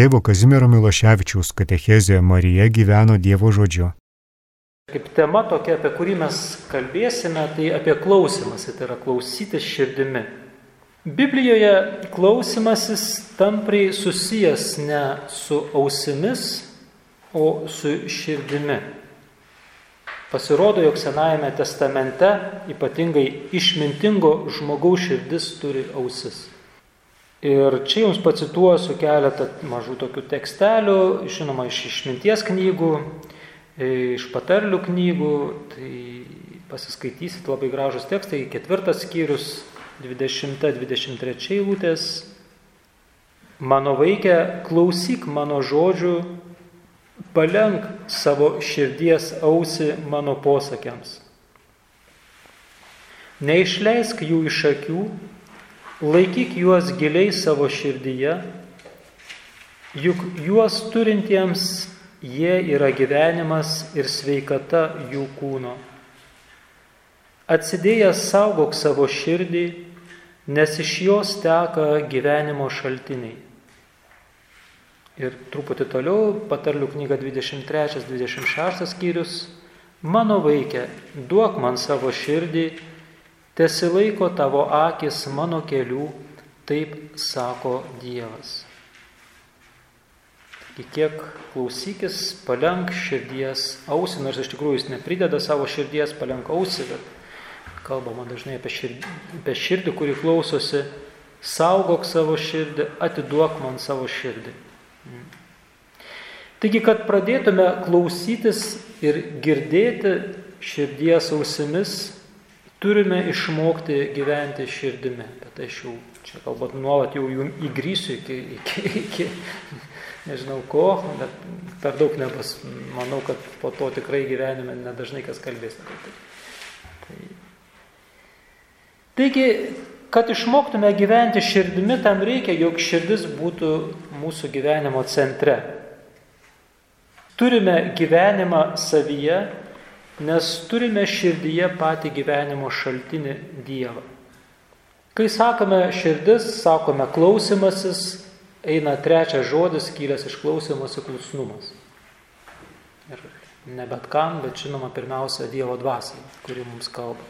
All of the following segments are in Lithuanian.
Tėvo Kazimiero Miloševičiaus katechezė Marija gyveno Dievo žodžiu. Kaip tema tokia, apie kurį mes kalbėsime, tai apie klausimąsi, tai yra klausytis širdimi. Biblijoje klausimasis tampriai susijęs ne su ausimis, o su širdimi. Pasirodo, jog Senajame testamente ypatingai išmintingo žmogaus širdis turi ausis. Ir čia jums pacituosiu keletą mažų tokių tekstelių, žinoma, iš išminties knygų, iš patarlių knygų, tai pasiskaitysit labai gražus tekstai, ketvirtas skyrius, 20-23 eilutės. Mano vaikė, klausyk mano žodžių, palenk savo širdies ausi mano posakiams. Neišleisk jų iš akių, Laikyk juos giliai savo širdyje, juk juos turintiems jie yra gyvenimas ir sveikata jų kūno. Atsidėjęs saugok savo širdį, nes iš jos teka gyvenimo šaltiniai. Ir truputį toliau, patarlių knyga 23-26 skyrius, mano vaikė, duok man savo širdį, Tesilaiko tavo akis mano kelių, taip sako Dievas. Taigi kiek klausykis, palenk širdies ausį, nors iš tikrųjų jis neprideda savo širdies, palenk ausį, bet kalbama dažnai apie širdį, apie širdį kuri klausosi, saugok savo širdį, atiduok man savo širdį. Taigi, kad pradėtume klausytis ir girdėti širdies ausimis, Turime išmokti gyventi širdimi, bet aš jau čia kalbant nuolat jau įgrysiu iki, iki, iki nežinau ko, bet per daug nebus. Manau, kad po to tikrai gyvenime nedažnai kas kalbės apie tai. tai. Taigi, kad išmoktume gyventi širdimi, tam reikia, jog širdis būtų mūsų gyvenimo centre. Turime gyvenimą savyje nes turime širdyje patį gyvenimo šaltinį Dievą. Kai sakome širdis, sakome klausimasis, eina trečias žodis, kilęs iš klausimosi klusnumas. Ir ne bet kam, bet žinoma pirmiausia Dievo dvasiai, kuri mums kalba.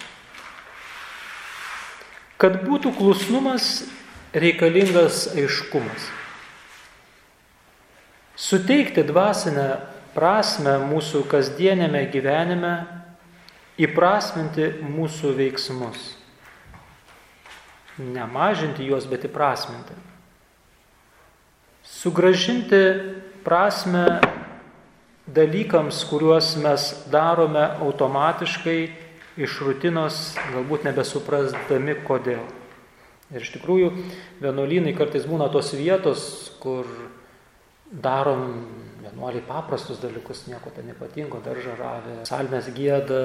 Kad būtų klusnumas, reikalingas aiškumas. Suteikti dvasinę prasme mūsų kasdienėme gyvenime, įprasminti mūsų veiksmus. Nemažinti juos, bet įprasminti. Sugražinti prasme dalykams, kuriuos mes darome automatiškai iš rutinos, galbūt nebesuprasdami kodėl. Ir iš tikrųjų, vienuolynai kartais būna tos vietos, kur darom vienuoliai paprastus dalykus, nieko ten ypatingo, daržą ravė, salmes gėda,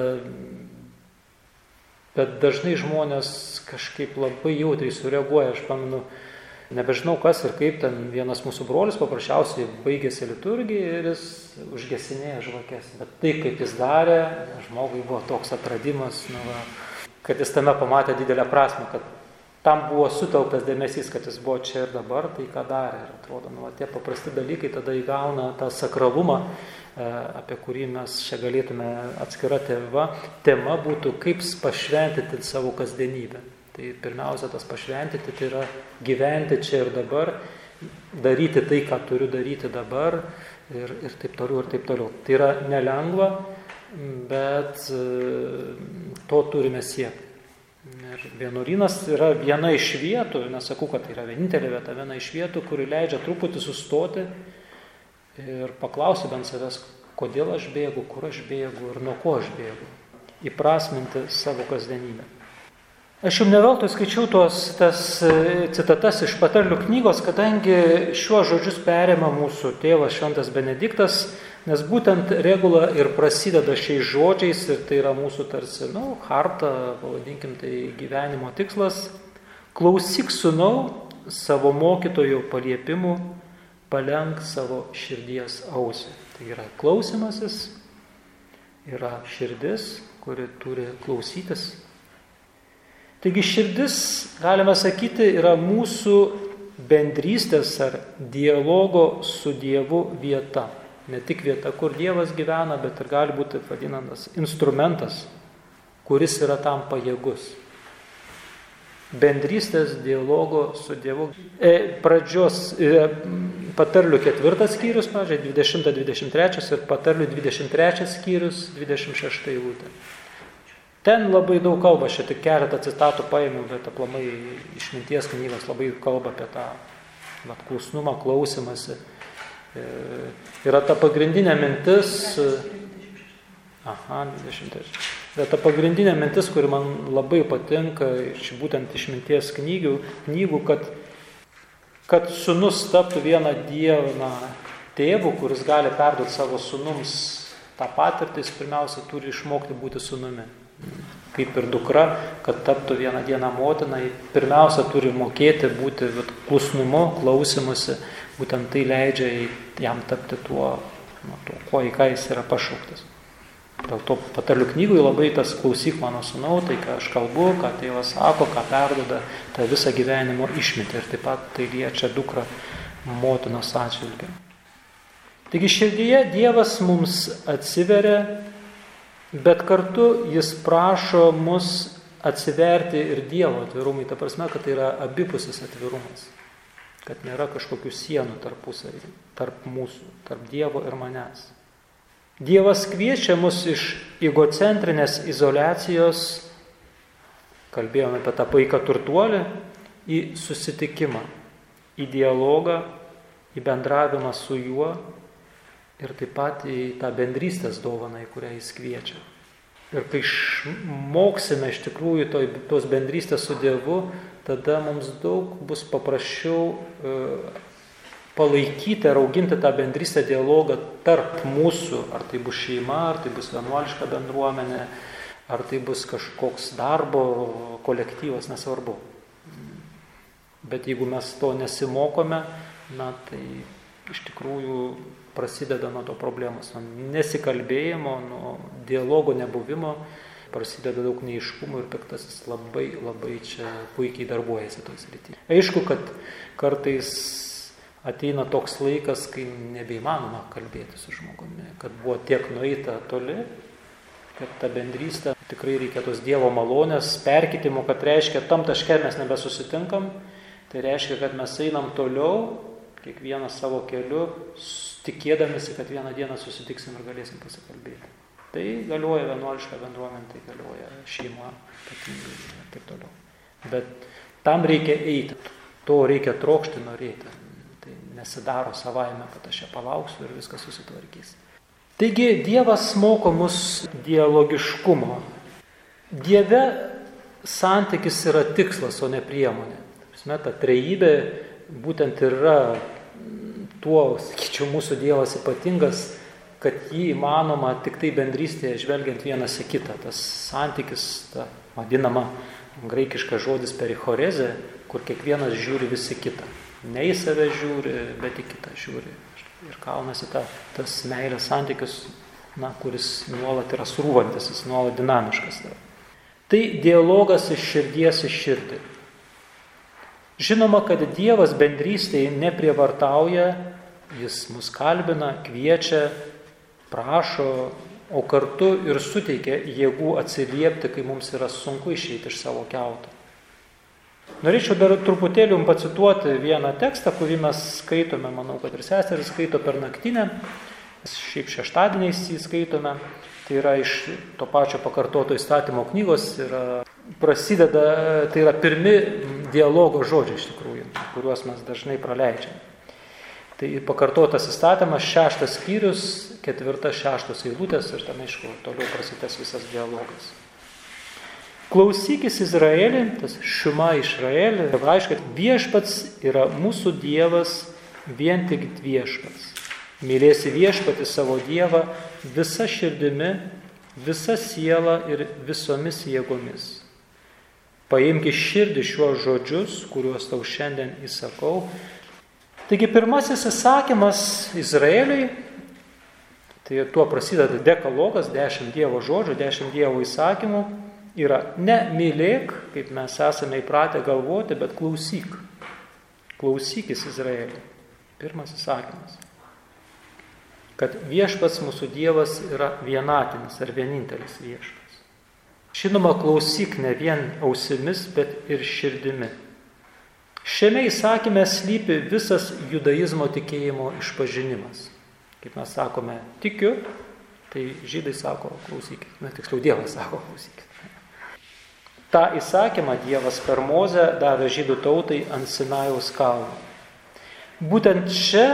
bet dažnai žmonės kažkaip labai jautriai sureaguoja, aš pamenu, nebežinau kas ir kaip ten vienas mūsų brolis paprasčiausiai baigėsi liturgiją ir jis užgesinėjo žvakės, bet tai kaip jis darė, žmogui buvo toks atradimas, nu, va, kad jis tame pamatė didelę prasme, kad tam buvo sutelktas dėmesys, kad jis buvo čia ir dabar, tai ką darė. Ir atrodo, nu, tie paprasti dalykai tada įgauna tą sakralumą, e, apie kurį mes čia galėtume atskira tėva. Tema būtų, kaip pašventyti savo kasdienybę. Tai pirmiausia, tas pašventyti tai yra gyventi čia ir dabar, daryti tai, ką turiu daryti dabar ir, ir taip toliau, ir taip toliau. Tai yra nelengva, bet e, to turime siekti. Ir vienuolynas yra viena iš vietų, nesakau, kad tai yra vienintelė vieta, viena iš vietų, kuri leidžia truputį sustoti ir paklausti bent savęs, kodėl aš bėgu, kur aš bėgu ir nuo ko aš bėgu. Įprasminti savo kasdienybę. Aš jums neveltui skaičiau tuos tas e, citatas iš patarlių knygos, kadangi šiuos žodžius perėmė mūsų tėvas Šventas Benediktas, Nes būtent regula ir prasideda šiais žodžiais ir tai yra mūsų tarsi, na, nu, harta, pavadinkim tai gyvenimo tikslas. Klausyk sunau savo mokytojo paliepimų, palenk savo širdies ausį. Tai yra klausimasis, yra širdis, kuri turi klausytis. Taigi širdis, galime sakyti, yra mūsų bendrystės ar dialogo su Dievu vieta. Ne tik vieta, kur Dievas gyvena, bet ir gali būti vadinamas instrumentas, kuris yra tam pajėgus. Bendrystės dialogo su Dievu. E, pradžios e, patarlių ketvirtas skyrius, pažiūrėjau, 20-23 ir patarlių 23 skyrius, 26 eilutė. Ten labai daug kalba, šiek tiek keletą citatų paėmiau, bet aplamai išminties knygos labai kalba apie tą vat, klusnumą, klausimąsi. E, yra ta pagrindinė mintis. Aha, 23. Yra ta pagrindinė mintis, kuri man labai patinka iš būtent išminties knygų, knygų kad, kad sunus taptų vieną dieną tėvų, kuris gali perduoti savo sunums tą patirtį, jis pirmiausia turi išmokti būti sunumi kaip ir dukra, kad taptų vieną dieną motina, pirmiausia turi mokėti būti klusnumu, klausimusi, būtent tai leidžia jam tapti tuo, nu, tuo kuo į ką jis yra pašauktas. Dėl to patalių knygui labai tas klausyk mano sunau, tai ką aš kalbu, ką tėvas sako, ką perdoda, tą visą gyvenimo išmitį ir taip pat tai liečia dukrą motinos atžvilgiu. Taigi širdyje Dievas mums atsiveria Bet kartu jis prašo mus atsiverti ir Dievo atvirumui, ta prasme, kad tai yra abipusis atvirumas, kad nėra kažkokių sienų tarpusavį, tarp mūsų, tarp Dievo ir manęs. Dievas kviečia mus iš egocentrinės izolacijos, kalbėjome apie tą paiką turtuolį, į susitikimą, į dialogą, į bendravimą su juo ir taip pat į tą bendrystės dovaną, į kurią jis kviečia. Ir kai išmoksime iš tikrųjų to, tos bendrystės su Dievu, tada mums daug bus paprasčiau e, palaikyti ar auginti tą bendrystę dialogą tarp mūsų, ar tai bus šeima, ar tai bus vienuoliška bendruomenė, ar tai bus kažkoks darbo kolektyvas, nesvarbu. Bet jeigu mes to nesimokome, na tai iš tikrųjų prasideda nuo to problemos, nuo nesikalbėjimo, nuo dialogo nebuvimo, prasideda daug neiškumų ir piktasis labai labai čia puikiai darbuojasi tos rytyje. Aišku, kad kartais ateina toks laikas, kai nebeįmanoma kalbėti su žmogumi, kad buvo tiek nueita toli, kad ta bendrystė tikrai reikia tos Dievo malonės, perkitimo, kad reiškia, tam taške mes nebesusitinkam, tai reiškia, kad mes einam toliau, kiekvienas savo keliu, tikėdamėsi, kad vieną dieną susitiksim ir galėsim pasikalbėti. Tai galioja vienuoliška bendruomenė, tai galioja šeima, ir taip toliau. Bet tam reikia eiti, to reikia trokšti, norėti. Tai nesidaro savaime, kad aš čia palauksiu ir viskas susitvarkys. Taigi Dievas moko mus dialogiškumo. Dieve santykis yra tikslas, o ne priemonė. Ta trejybė būtent yra tuo, sakyčiau, mūsų Dievas ypatingas, kad jį įmanoma tik tai bendrystėje žvelgiant vienas į kitą. Tas santykis, ta vadinama graikiška žodis perichorezė, kur kiekvienas žiūri visi kitą. Ne į save žiūri, bet į kitą žiūri. Ir kaunasi ta, tas meilės santykis, na, kuris nuolat yra surūvantis, jis nuolat dinamiškas. Tai dialogas iš širdies į širdį. Žinoma, kad Dievas bendrystėje neprievartauja, Jis mus kalbina, kviečia, prašo, o kartu ir suteikia jėgų atsiliepti, kai mums yra sunku išeiti iš savo keuto. Norėčiau dar truputėlį jums pacituoti vieną tekstą, kurį mes skaitome, manau, kad ir seseris skaito per naktinę, šiaip šeštadieniais jį skaitome, tai yra iš to pačio pakartoto įstatymo knygos, yra, prasideda, tai yra pirmi dialogo žodžiai iš tikrųjų, kuriuos mes dažnai praleidžiame. Tai pakartotas įstatymas, šeštas skyrius, ketvirtas, šeštas eilutės ir tam aišku toliau prasidės visas dialogas. Klausykis Izraelį, tas šuma Izraelį, kad viešpats yra mūsų Dievas, vien tik viešpats. Mylėsi viešpati savo Dievą visa širdimi, visa siela ir visomis jėgomis. Paimk iš širdį šiuos žodžius, kuriuos tau šiandien įsakau, Taigi pirmasis įsakymas Izraeliui, tai tuo prasideda dekalogas, dešimt Dievo žodžių, dešimt Dievo įsakymų, yra ne mylėk, kaip mes esame įpratę galvoti, bet klausyk. Klausykis Izraelį. Pirmas įsakymas. Kad viešpats mūsų Dievas yra vienatinis ar vienintelis viešpats. Žinoma, klausyk ne vien ausimis, bet ir širdimi. Šiame įsakyme slypi visas judaizmo tikėjimo išpažinimas. Kaip mes sakome, tikiu, tai žydai sako, klausykit. Na, tiksliau, Dievas sako, klausykit. Ta įsakymą Dievas per Mozę davė žydų tautai ant Sinajaus kalno. Būtent čia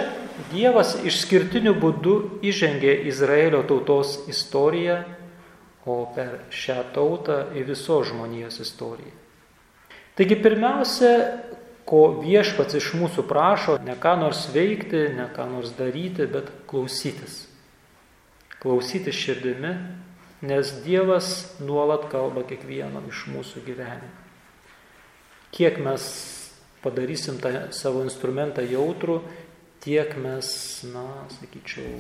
Dievas išskirtiniu būdu įžengė Izraelio tautos istoriją, o per šią tautą į visos žmonijos istoriją. Taigi pirmiausia, ko viešpats iš mūsų prašo, ne ką nors veikti, ne ką nors daryti, bet klausytis. Klausytis širdimi, nes Dievas nuolat kalba kiekvieno iš mūsų gyvenime. Kiek mes padarysim tą savo instrumentą jautrų, tiek mes, na, sakyčiau,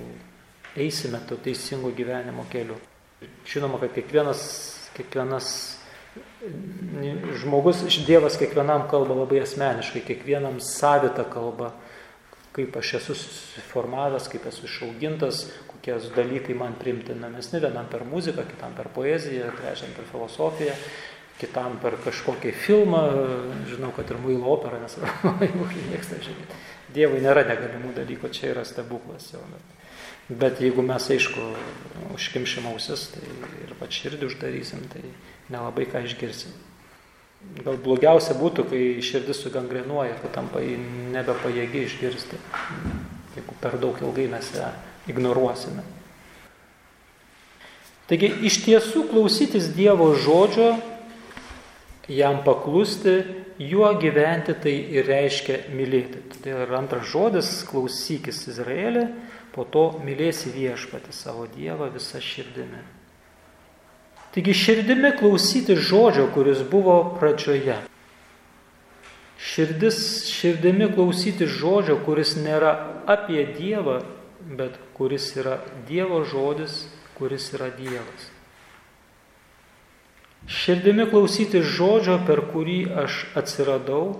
eisime to teisingo gyvenimo keliu. Žinoma, kad kiekvienas, kiekvienas žmogus, Dievas kiekvienam kalba labai asmeniškai, kiekvienam savitą kalbą, kaip aš esu susiformavęs, kaip esu išaugintas, kokie dalykai man primtinamesni, vienam per muziką, kitam per poeziją, trečiam per filosofiją, kitam per kažkokį filmą, žinau, kad ir muilo opera, nes vaikai mėgsta žiūrėti. Dievui nėra negalimų dalykų, čia yra stebuklas jau. Bet jeigu mes, aišku, užkimšim ausis, tai ir pat širdį uždarysim, tai nelabai ką išgirsim. Gal blogiausia būtų, kai širdis sugangrenuoja, kai tampa nebepajėgi išgirsti, jeigu per daug ilgai mes ją ignoruosime. Taigi iš tiesų klausytis Dievo žodžio, jam paklusti, juo gyventi tai ir reiškia mylėti. Todėl ir antras žodis - klausykis Izraelį, po to mylėsi viešpati savo Dievą visą širdimi. Taigi širdimi klausyti žodžio, kuris buvo pradžioje. Širdis, širdimi klausyti žodžio, kuris nėra apie Dievą, bet kuris yra Dievo žodis, kuris yra Dievas. Širdimi klausyti žodžio, per kurį aš atsiradau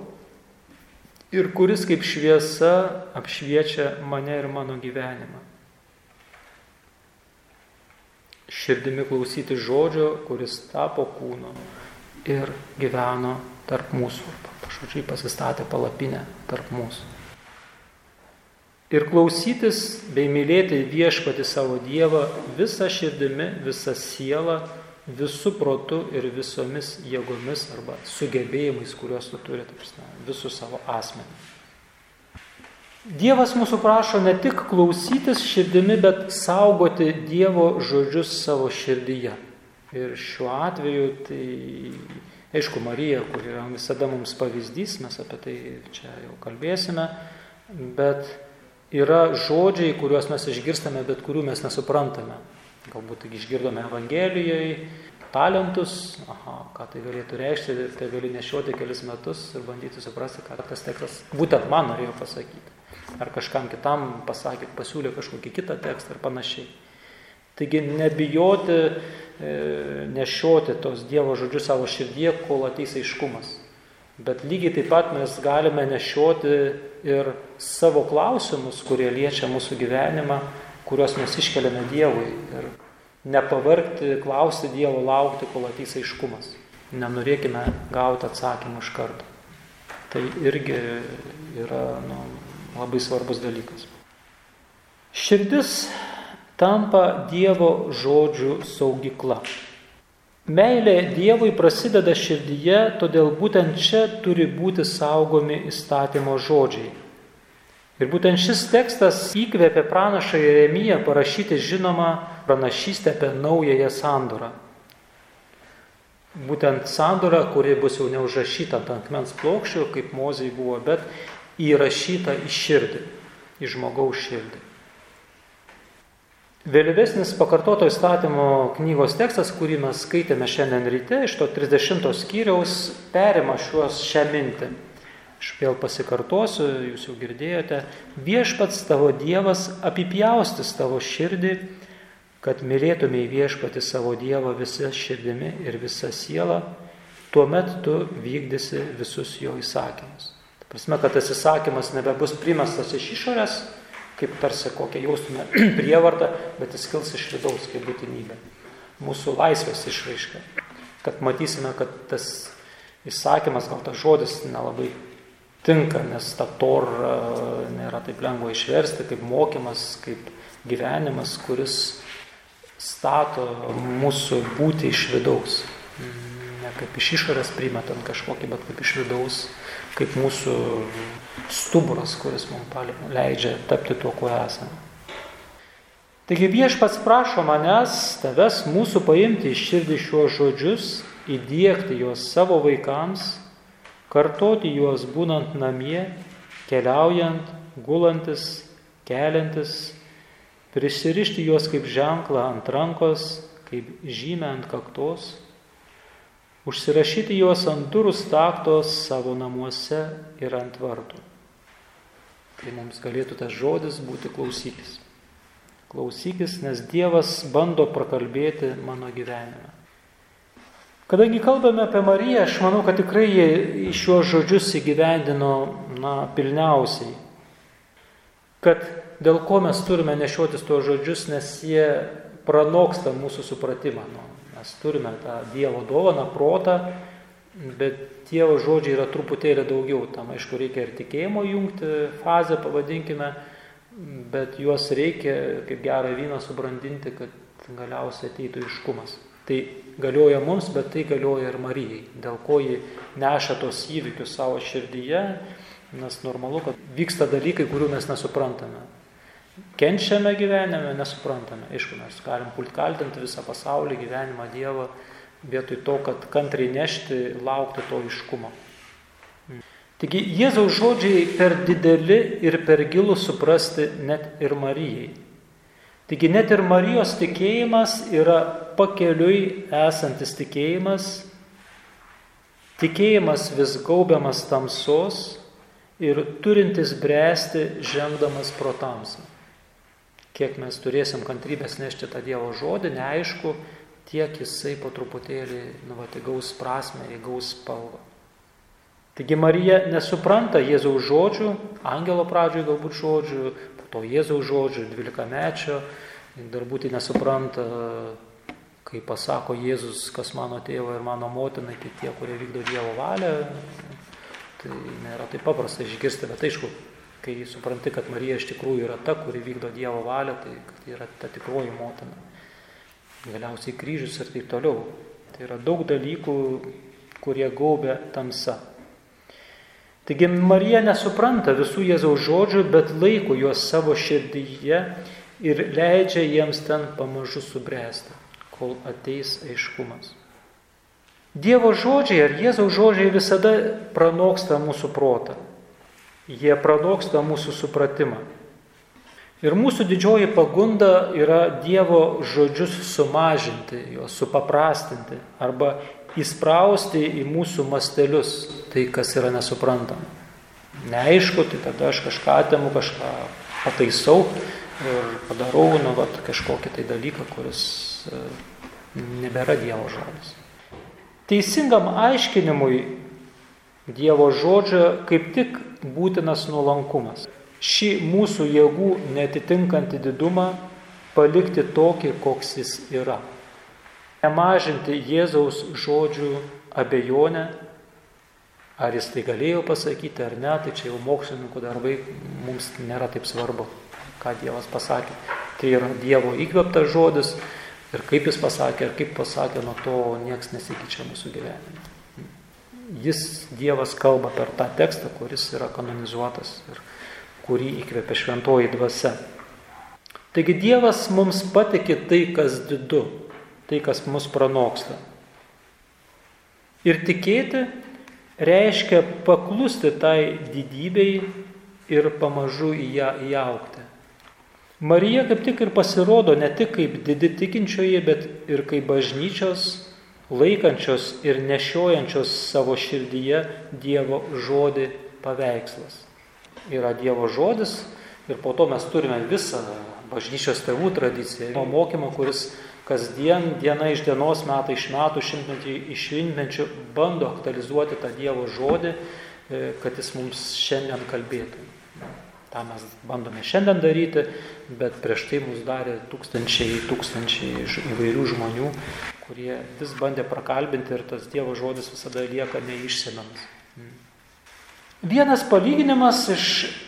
ir kuris kaip šviesa apšviečia mane ir mano gyvenimą. Širdimi klausyti žodžio, kuris tapo kūnu ir gyveno tarp mūsų. Pašodžiai pasistatė palapinę tarp mūsų. Ir klausytis bei mylėti viešpati savo Dievą visą širdimi, visą sielą, visų protų ir visomis jėgomis arba sugebėjimais, kuriuos tu turi, taip, visų savo asmenį. Dievas mūsų prašo ne tik klausytis širdimi, bet saugoti Dievo žodžius savo širdyje. Ir šiuo atveju tai, aišku, Marija, kur yra visada mums pavyzdys, mes apie tai čia jau kalbėsime, bet yra žodžiai, kuriuos mes išgirstame, bet kurių mes nesuprantame. Galbūt tik išgirdome Evangelijoje, talentus, aha, ką tai galėtų reikšti, tai gali nešioti kelis metus ir bandyti suprasti, ką tas tekstas būtent man norėjo pasakyti ar kažkam kitam pasakė, pasiūlė kažkokį kitą tekstą ir panašiai. Taigi nebijoti e, nešioti tos Dievo žodžius savo širdie, kol ateis aiškumas. Bet lygiai taip pat mes galime nešioti ir savo klausimus, kurie liečia mūsų gyvenimą, kuriuos mes iškeliame Dievui. Ir nepavargti, klausti Dievo, laukti, kol ateis aiškumas. Nenorėkime gauti atsakymą iš karto. Tai irgi yra nu, labai svarbus dalykas. Širdis tampa Dievo žodžių saugykla. Meilė Dievui prasideda širdyje, todėl būtent čia turi būti saugomi įstatymo žodžiai. Ir būtent šis tekstas įkvėpė pranašą Jeremiją parašyti žinomą pranašystę apie naująją sandorą. Būtent sandora, kuri bus jau neužrašyta ant akmens plokščių, kaip mozai buvo, bet įrašyta į širdį, į žmogaus širdį. Vėlyvesnis pakartoto įstatymo knygos tekstas, kurį mes skaitėme šiandien ryte, iš to 30 skyriaus, perima šiuos šią mintį. Aš vėl pasikartosiu, jūs jau girdėjote, viešpats tavo Dievas apipjaustis tavo širdį, kad mylėtumėj viešpati savo Dievą visą širdimi ir visą sielą, tuomet tu vykdysi visus jo įsakymus Prasme, kad tas įsakymas nebebus primestas iš išorės, kaip tarsi kokią jaustume prievartą, bet jis kils iš vidaus kaip būtinybė. Mūsų laisvės išraiška. Kad matysime, kad tas įsakymas, gal tas žodis nelabai tinka, nes ta tor nėra taip lengva išversti, kaip mokymas, kaip gyvenimas, kuris stato mūsų būti iš vidaus. Ne kaip iš išorės primetant kažkokį, bet kaip iš vidaus, kaip mūsų stuburas, kuris mums leidžia tapti tuo, kuo esame. Taigi viešpats prašo manęs, tavęs mūsų paimti iš širdį šiuos žodžius, įdėkti juos savo vaikams, kartoti juos būnant namie, keliaujant, gulantis, keliantis, prisirišti juos kaip ženklą ant rankos, kaip žymę ant kaktos, užsirašyti juos ant durų staktos savo namuose ir ant vartų. Tai mums galėtų tas žodis būti klausykis. Klausykis, nes Dievas bando prakalbėti mano gyvenime. Kadangi kalbame apie Mariją, aš manau, kad tikrai jie šiuos žodžius įgyvendino na, pilniausiai. Kad dėl ko mes turime nešiotis tuos žodžius, nes jie pranoksta mūsų supratimą. Nu, mes turime tą Dievo dovaną, protą, bet Dievo žodžiai yra truputėlį daugiau. Tam, aišku, reikia ir tikėjimo jungti fazę, pavadinkime, bet juos reikia kaip gerą vyną subrandinti, kad galiausiai ateitų iškumas. Tai galioja mums, bet tai galioja ir Marijai, dėl ko ji neša tos įvykius savo širdyje, nes normalu, kad vyksta dalykai, kurių mes nesuprantame. Kenčiame gyvenime, nesuprantame. Aišku, mes galim pult kaltinti visą pasaulį, gyvenimą, Dievą, vietoj to, kad kantriai nešti, laukti to iškumo. Taigi Jėzaus žodžiai per dideli ir per gilų suprasti net ir Marijai. Taigi net ir Marijos tikėjimas yra pakeliui esantis tikėjimas, tikėjimas vis gaubiamas tamsos ir turintis bręsti žengdamas pro tamsą kiek mes turėsim kantrybės nešti tą Dievo žodį, neaišku, tiek jisai po truputėlį nuvat įgaus prasme, įgaus spalvą. Taigi Marija nesupranta Jėzaus žodžių, angelo pradžioje galbūt žodžių, po to Jėzaus žodžių, dvylikamečio, galbūt nesupranta, kai pasako Jėzus, kas mano tėvo ir mano motina, tai tie, kurie vykdo Dievo valią, tai nėra taip paprasta išgirsti, bet aišku, kai supranti, kad Marija iš tikrųjų yra ta, kuri vykdo Dievo valią, tai kad yra ta tikroji motina. Galiausiai kryžius ir taip toliau. Tai yra daug dalykų, kurie gaubia tamsa. Taigi Marija nesupranta visų Jėzaus žodžių, bet laiko juos savo širdyje ir leidžia jiems ten pamažu subręsti, kol ateis aiškumas. Dievo žodžiai ar Jėzaus žodžiai visada pranoksta mūsų protą. Jie pranoksta mūsų supratimą. Ir mūsų didžioji pagunda yra Dievo žodžius sumažinti, juos supaprastinti arba įsprausti į mūsų mastelius tai, kas yra nesuprantama. Neaišku, tai tada aš kažką atimu, kažką pataisau ir padarau nu, vat, kažkokį tai dalyką, kuris e, nebėra Dievo žodis. Teisingam aiškinimui Dievo žodžio kaip tik būtinas nuolankumas. Šį mūsų jėgų netitinkantį didumą palikti tokį, koks jis yra. Nemažinti Jėzaus žodžių abejonę, ar jis tai galėjo pasakyti ar ne, tai čia jau mokslininkų darbai mums nėra taip svarbu, ką Dievas pasakė. Tai yra Dievo įkveptas žodis ir kaip jis pasakė, ar kaip pasakė, nuo to niekas nesikeičia mūsų gyvenime jis Dievas kalba per tą tekstą, kuris yra kanonizuotas ir kurį įkvėpia šventoji dvasia. Taigi Dievas mums patikė tai, kas didu, tai, kas mus pranoksta. Ir tikėti reiškia paklusti tai didybei ir pamažu į ją įaukti. Marija kaip tik ir pasirodo ne tik kaip didi tikinčioji, bet ir kaip bažnyčios laikančios ir nešiojančios savo širdyje Dievo žodį paveikslas. Yra Dievo žodis ir po to mes turime visą bažnyčios tėvų tradiciją, mokymą, kuris kasdien, diena iš dienos, metai iš metų, šimtmetį iš šimtmečių bando aktualizuoti tą Dievo žodį e, kad jis mums šiandien kalbėtų. Ta mes bandome šiandien daryti, bet prieš tai mus darė tūkstančiai, tūkstančiai įvairių žmonių, kurie vis bandė prakalbinti ir tas Dievo žodis visada lieka neišsemiamas. Vienas palyginimas iš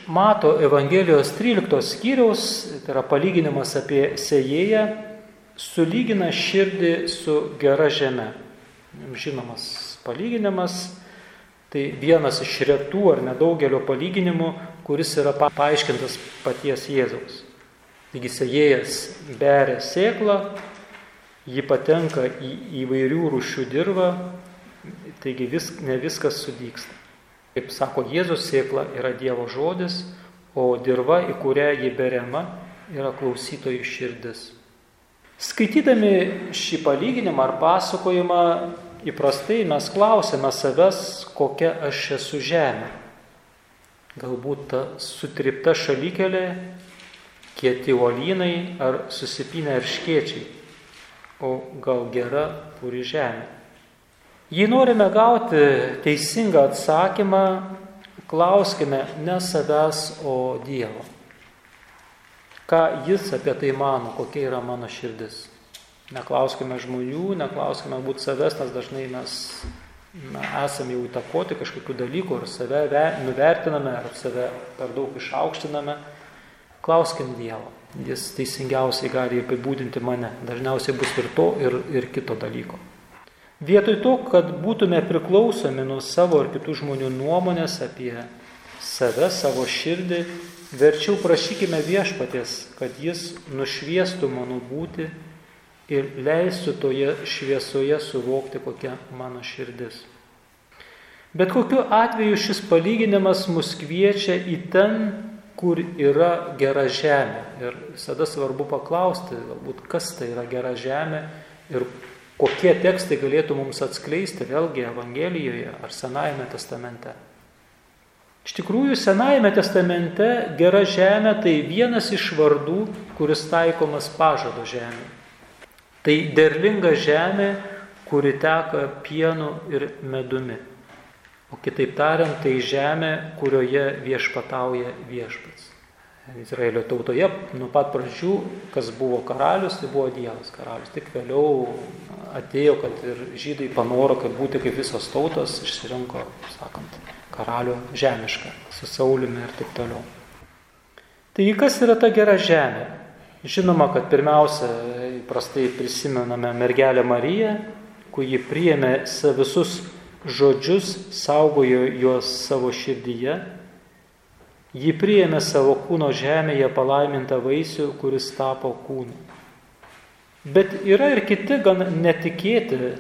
Mato Evangelijos 13 skyriaus, tai yra palyginimas apie sėjėją, sulygina širdį su gera žeme. Žinomas palyginimas, tai vienas iš retų ar nedaugelio palyginimų, kuris yra paaiškintas paties Jėzaus. Taigi sėjėjas beria sėklą, ji patenka į įvairių rūšių dirbą, taigi vis, ne viskas sudyksta. Kaip sako Jėzus, sėkla yra Dievo žodis, o dirba, į kurią ji beriama, yra klausytojų širdis. Skaitydami šį palyginimą ar pasakojimą, įprastai mes klausime savęs, kokia aš esu žemė. Galbūt ta sutripta šalykelė, kieti uolynai ar susipinę arškiečiai, o gal gera puri žemė. Jei norime gauti teisingą atsakymą, klauskime ne savęs, o Dievo. Ką Jis apie tai mano, kokia yra mano širdis. Neklauskime žmonių, neklauskime būt savęs, nes dažnai mes esame jau įtakoti kažkokių dalykų ir save nuvertiname, ar save per daug išaukštiname. Klauskim Dievo. Jis teisingiausiai gali apibūdinti mane. Dažniausiai bus ir to, ir, ir kito dalyko. Vietoj to, kad būtume priklausomi nuo savo ir kitų žmonių nuomonės apie save, savo širdį, verčiau prašykime viešpatės, kad jis nušviestų mano būti ir leistų toje šviesoje suvokti, kokia mano širdis. Bet kokiu atveju šis palyginimas mus kviečia į ten, kur yra gera žemė. Ir visada svarbu paklausti, galbūt kas tai yra gera žemė ir kokie tekstai galėtų mums atskleisti vėlgi Evangelijoje ar Senajame testamente. Iš tikrųjų, Senajame testamente gera žemė tai vienas iš vardų, kuris taikomas pažado žemė. Tai derlinga žemė, kuri teka pienu ir medumi. O kitaip tariant, tai žemė, kurioje viešpatauja viešpats. Izraelio tautoje nuo pat pradžių, kas buvo karalius, tai buvo Dievas karalius. Tik vėliau atėjo, kad ir žydai panoro, kad būti kaip visos tautos, išsirinko, sakant, karalių žemišką, su Saulimi ir taip toliau. Taigi kas yra ta gera žemė? Žinoma, kad pirmiausia, įprastai prisimename mergelę Mariją, kur ji priėmė visus žodžius, saugojo juos savo širdyje Ji priėmė savo kūno žemėje palaimintą vaisių, kuris tapo kūnu. Bet yra ir kiti gan netikėti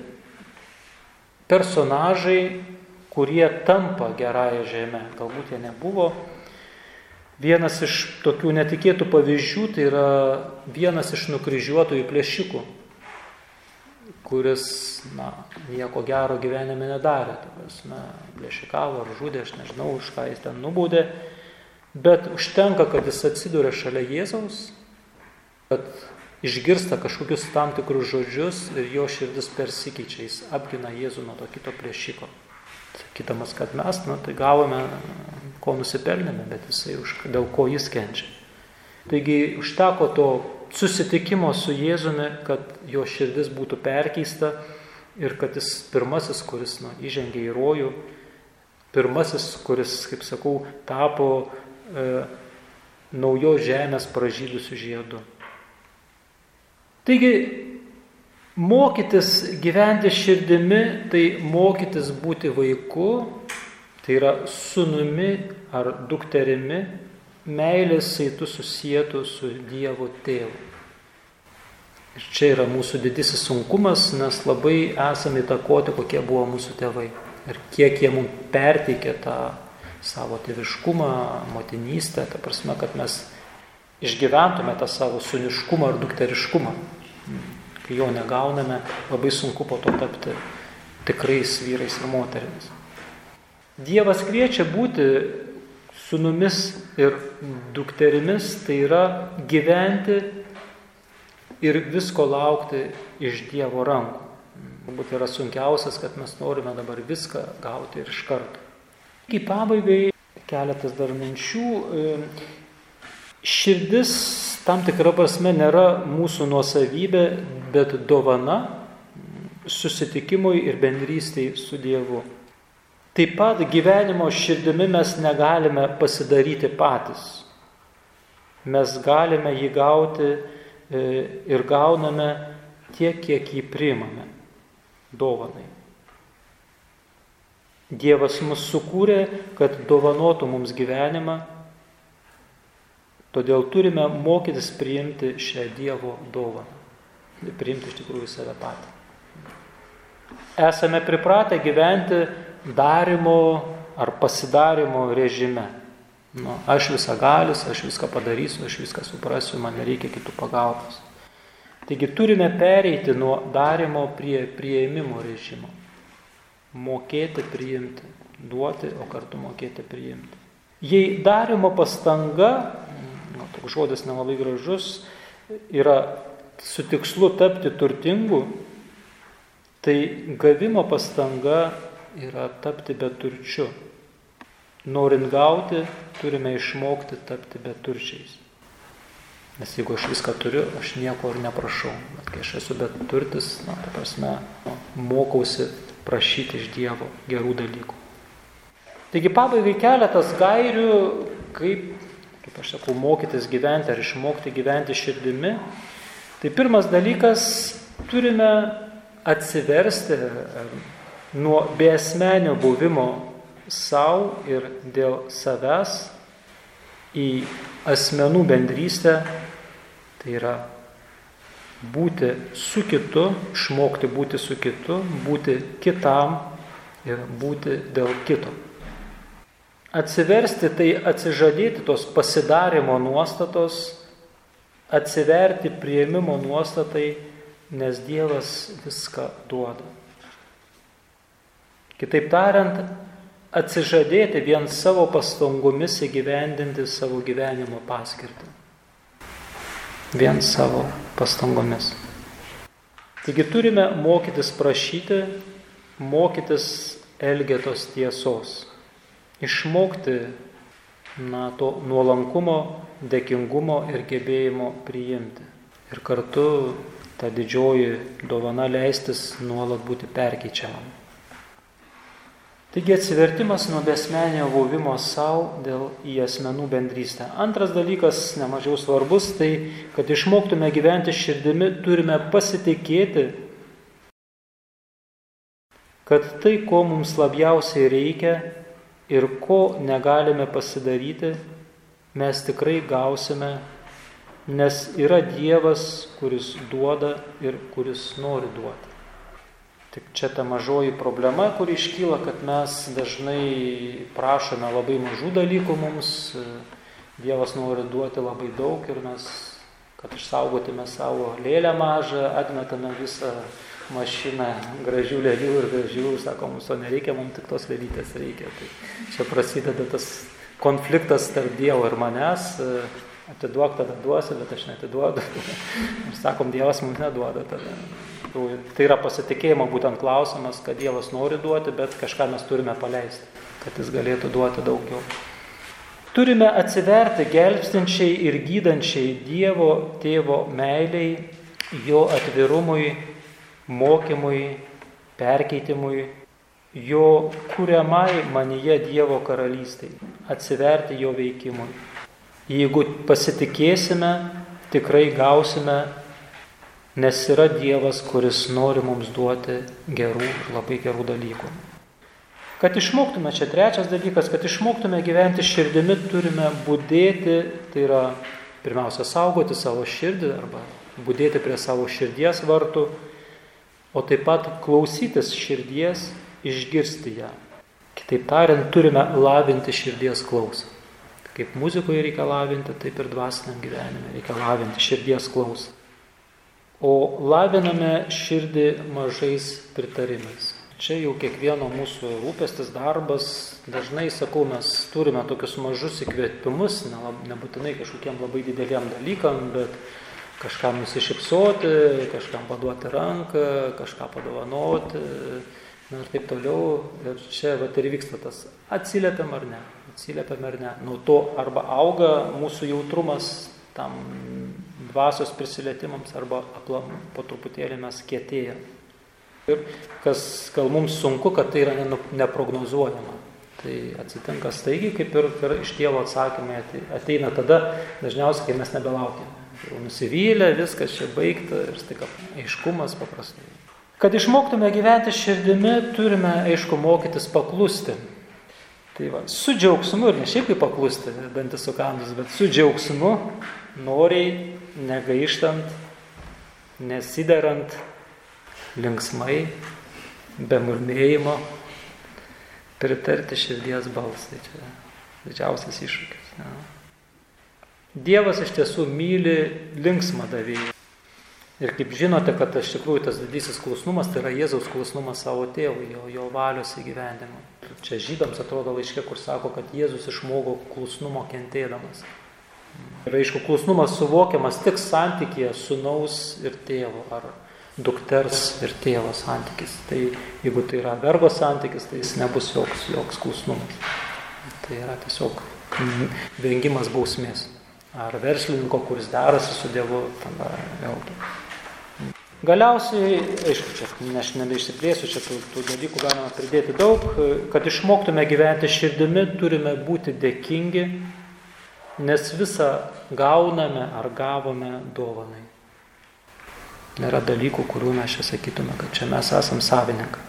personažai, kurie tampa gerąją žemę. Galbūt jie nebuvo. Vienas iš tokių netikėtų pavyzdžių tai yra vienas iš nukryžiuotojų plėšikų, kuris, na, nieko gero gyvenime nedarė. Na, plėšikavo ar žudė, aš nežinau, už ką jis ten nubaudė. Bet užtenka, kad jis atsiduria šalia Jėzaus, kad išgirsta kažkokius tam tikrus žodžius ir jo širdis persikeičia, jis apgina Jėzų nuo to kito priešiko. Sakydamas, kad mes, na, tai gavome, ko nusipelnėme, bet jisai už, dėl ko jis kenčia. Taigi užteko to susitikimo su Jėzumi, kad jo širdis būtų perkeista ir kad jis pirmasis, kuris na, įžengė į rojų, pirmasis, kuris, kaip sakau, tapo e, naujos žemės pražydusių žiedų. Taigi, mokytis gyventi širdimi, tai mokytis būti vaiku, tai yra sunumi ar dukterimi, meilės saitų susijęto su Dievo tėvu. Ir čia yra mūsų didysis sunkumas, nes labai esame įtakoti, kokie buvo mūsų tėvai. Ir kiek jie mums perteikė tą savo tėviškumą, motinystę, ta prasme, kad mes išgyventume tą savo suniškumą ar dukteriškumą. Kai jo negauname, labai sunku po to tapti tikrais vyrais ir moterimis. Dievas kviečia būti sunumis ir dukterimis, tai yra gyventi ir visko laukti iš Dievo rankų. Galbūt yra sunkiausias, kad mes norime dabar viską gauti ir iš karto. Į pabaigai keletas dar minčių. Širdis tam tikra prasme nėra mūsų nuosavybė, bet dovana susitikimui ir bendrystėj su Dievu. Taip pat gyvenimo širdimi mes negalime pasidaryti patys. Mes galime jį gauti e, ir gauname tiek, kiek jį priimame dovanai. Dievas mus sukūrė, kad dovanotų mums gyvenimą Todėl turime mokytis priimti šią Dievo dovaną. Priimti iš tikrųjų save patį. Esame pripratę gyventi darimo ar pasidarimo režime. Nu, aš visą galis, aš viską padarysiu, aš viską suprasiu, man nereikia kitų pagalbos. Taigi turime pereiti nuo darimo prie prieimimo režimo. Mokėti priimti, duoti, o kartu mokėti priimti. Jei darimo pastanga nu, toks žodis nelabai gražus, yra su tikslu tapti turtingu, tai gavimo pastanga yra tapti beturčiu. Norint gauti, turime išmokti tapti beturčiais. Nes jeigu aš viską turiu, aš nieko ir neprašau. Bet kai aš esu beturtis, na, ta prasme, mokausi prašyti iš Dievo gerų dalykų. Taigi pabaigai keletas gairių, kaip kaip aš sakau, mokytis gyventi ar išmokti gyventi širdimi, tai pirmas dalykas turime atsiversti nuo beesmenio buvimo savo ir dėl savęs į asmenų bendrystę, tai yra būti su kitu, išmokti būti su kitu, būti kitam ir būti dėl kito. Atsiversti tai atsižadėti tos pasidarimo nuostatos, atsiverti prieimimo nuostatai, nes Dievas viską duoda. Kitaip tariant, atsižadėti vien savo pastangomis įgyvendinti savo gyvenimo paskirtį. Vien savo pastangomis. Taigi turime mokytis prašyti, mokytis elgetos tiesos išmokti na, to nuolankumo, dėkingumo ir gebėjimo priimti. Ir kartu ta didžioji dovana leistis nuolat būti perkeičiamam. Taigi atsivertimas nuo besmenio buvimo savo dėl į asmenų bendrystę. Antras dalykas, nemažiau svarbus, tai kad išmoktume gyventi širdimi, turime pasitikėti, kad tai, ko mums labiausiai reikia, ir ko negalime pasidaryti, mes tikrai gausime, nes yra Dievas, kuris duoda ir kuris nori duoti. Tik čia ta mažoji problema, kuri iškyla, kad mes dažnai prašome labai mažų dalykų mums, Dievas nori duoti labai daug ir mes, kad išsaugotume savo lėlę mažą, atmetame visą mašiną gražių lėlių ir gražių, sako, mums to nereikia, mums tik tos lėlytės reikia. Tai čia prasideda tas konfliktas tarp Dievo ir manęs, atiduok tada duosi, bet aš netiduodu. Ir sakom, Dievas mums neduoda tada. Tai yra pasitikėjimo būtent klausimas, kad Dievas nori duoti, bet kažką mes turime paleisti, kad jis galėtų duoti daugiau. Turime atsiverti gelbstinčiai ir gydančiai Dievo tėvo meiliai, jo atvirumui mokymui, perkeitimui, jo kuriamai manyje Dievo karalystėj, atsiverti jo veikimui. Jeigu pasitikėsime, tikrai gausime, nes yra Dievas, kuris nori mums duoti gerų, labai gerų dalykų. Kad išmoktume, čia trečias dalykas, kad išmoktume gyventi širdimi, turime būdėti, tai yra pirmiausia saugoti savo širdį arba būdėti prie savo širdies vartų o taip pat klausytis širdies, išgirsti ją. Kitaip tariant, turime lavinti širdies klausą. Kaip muzikoje reikia lavinti, taip ir dvasiniam gyvenime reikia lavinti širdies klausą. O laviname širdį mažais pritarimais. Čia jau kiekvieno mūsų rūpestis darbas, dažnai sakau, mes turime tokius mažus įkvėpimus, nebūtinai kažkokiem labai dideliem dalykam, bet kažkam nusišypsoti, kažkam paduoti ranką, kažką padovanoti, ir taip toliau. Ir čia vat, ir vyksta tas atsiliepiam ar ne, atsiliepiam ar ne. Nuo to arba auga mūsų jautrumas tam dvasios prisilietimams arba aplam, po truputėlį mes kietėjam. Ir kas gal mums sunku, kad tai yra neprognozuojama. Tai atsitinka staigiai, kaip ir, ir iš Dievo atsakymai ateina tada, dažniausiai, kai mes nebelaukime. Jau nusivylę, viskas čia baigta ir staiga aiškumas paprastai. Kad išmoktume gyventi širdimi, turime, aišku, mokytis paklusti. Tai va, su džiaugsmu ir ne šiaip kaip paklusti, dantis sukandus, bet su džiaugsmu, noriai, negaištant, nesiderant, linksmai, be murmėjimo, pritarti širdies balsai. Čia didžiausias iššūkis. Ja. Dievas iš tiesų myli linksmą davėją. Ir kaip žinote, kad iš tikrųjų tas didysis klusnumas tai yra Jėzaus klusnumas savo tėvui, jo, jo valios įgyvendimui. Čia žydams atrodo laiškė, kur sako, kad Jėzus išmoko klusnumo kentėdamas. Ir aišku, klusnumas suvokiamas tik santykėje sunaus ir tėvo ar dukters ir tėvo santykis. Tai jeigu tai yra vergo santykis, tai jis nebus joks, joks klusnumas. Tai yra tiesiog vengimas bausmės. Ar verslininko, kuris derasi su Dievu, tada vėlgi. Galiausiai, aišku, čia aš nebeišsiplėsiu, čia tų, tų dalykų galima pridėti daug, kad išmoktume gyventi širdimi, turime būti dėkingi, nes visą gauname ar gavome dovanai. Nėra dalykų, kurių mes čia sakytume, kad čia mes esam savininkai.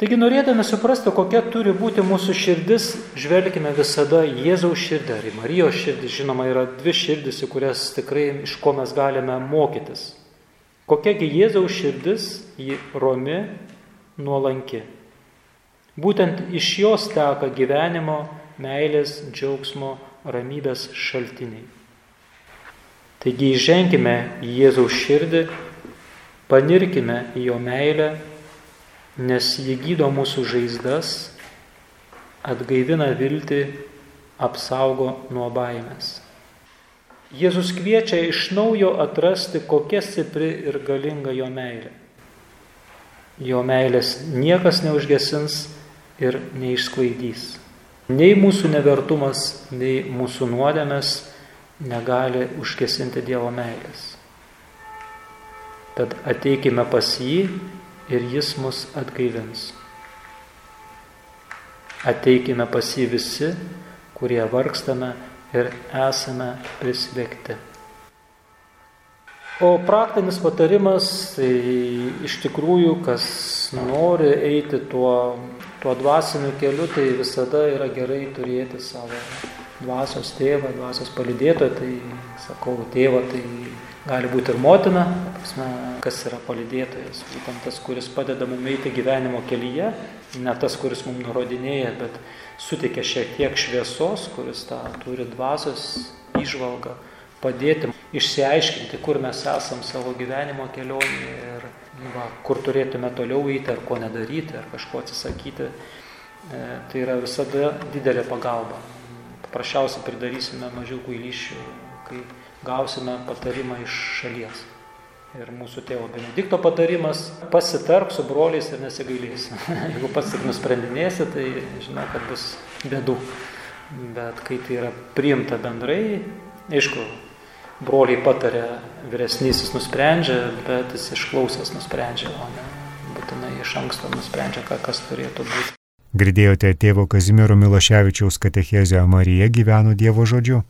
Taigi norėdami suprasti, kokia turi būti mūsų širdis, žvelgime visada Jėzaus širdį ar į Marijos širdį. Žinoma, yra dvi širdis, į kurias tikrai iš ko mes galime mokytis. Kokiagi Jėzaus širdis, ji romi, nuolanki. Būtent iš jos teka gyvenimo, meilės, džiaugsmo, ramybės šaltiniai. Taigi įženkime į Jėzaus širdį, panirkime į jo meilę, nes jį gydo mūsų žaizdas, atgaivina viltį, apsaugo nuo baimės. Jėzus kviečia iš naujo atrasti, kokia stipri ir galinga jo meilė. Jo meilės niekas neužgesins ir neišsklaidys. Nei mūsų nevertumas, nei mūsų nuodėmės negali užkesinti Dievo meilės. Tad ateikime pas jį ir jis mus atgaivins. Ateikime pas jį visi, kurie vargstame ir esame prislėgti. O praktinis patarimas, tai iš tikrųjų, kas nori eiti tuo, tuo dvasiniu keliu, tai visada yra gerai turėti savo dvasios tėvą, dvasios palidėtoją, tai sakau, tėvą tai gali būti ir motina, prasme, kas yra palidėtojas, būtent tas, kuris padeda mums eiti gyvenimo kelyje, ne tas, kuris mums nurodinėja, bet suteikia šiek tiek šviesos, kuris tą turi dvasios išvalgą, padėti išsiaiškinti, kur mes esam savo gyvenimo kelionėje ir va, kur turėtume toliau eiti, ar ko nedaryti, ar kažko atsisakyti. E, tai yra visada didelė pagalba paprasčiausiai pridarysime mažiau kvailysčių, kai gausime patarimą iš šalies. Ir mūsų tėvo Benedikto patarimas - pasitark su broliais ir nesigailėsi. Jeigu pats tik nusprendinėsi, tai žinau, kad bus bėdų. Bet kai tai yra priimta bendrai, aišku, broliai patarė, vyresnysis nusprendžia, bet jis išklausęs nusprendžia, o ne būtinai iš anksto nusprendžia, kas turėtų būti. Girdėjote tėvo Kazimiero Miloševičiaus katechezę Marija gyveno Dievo žodžiu?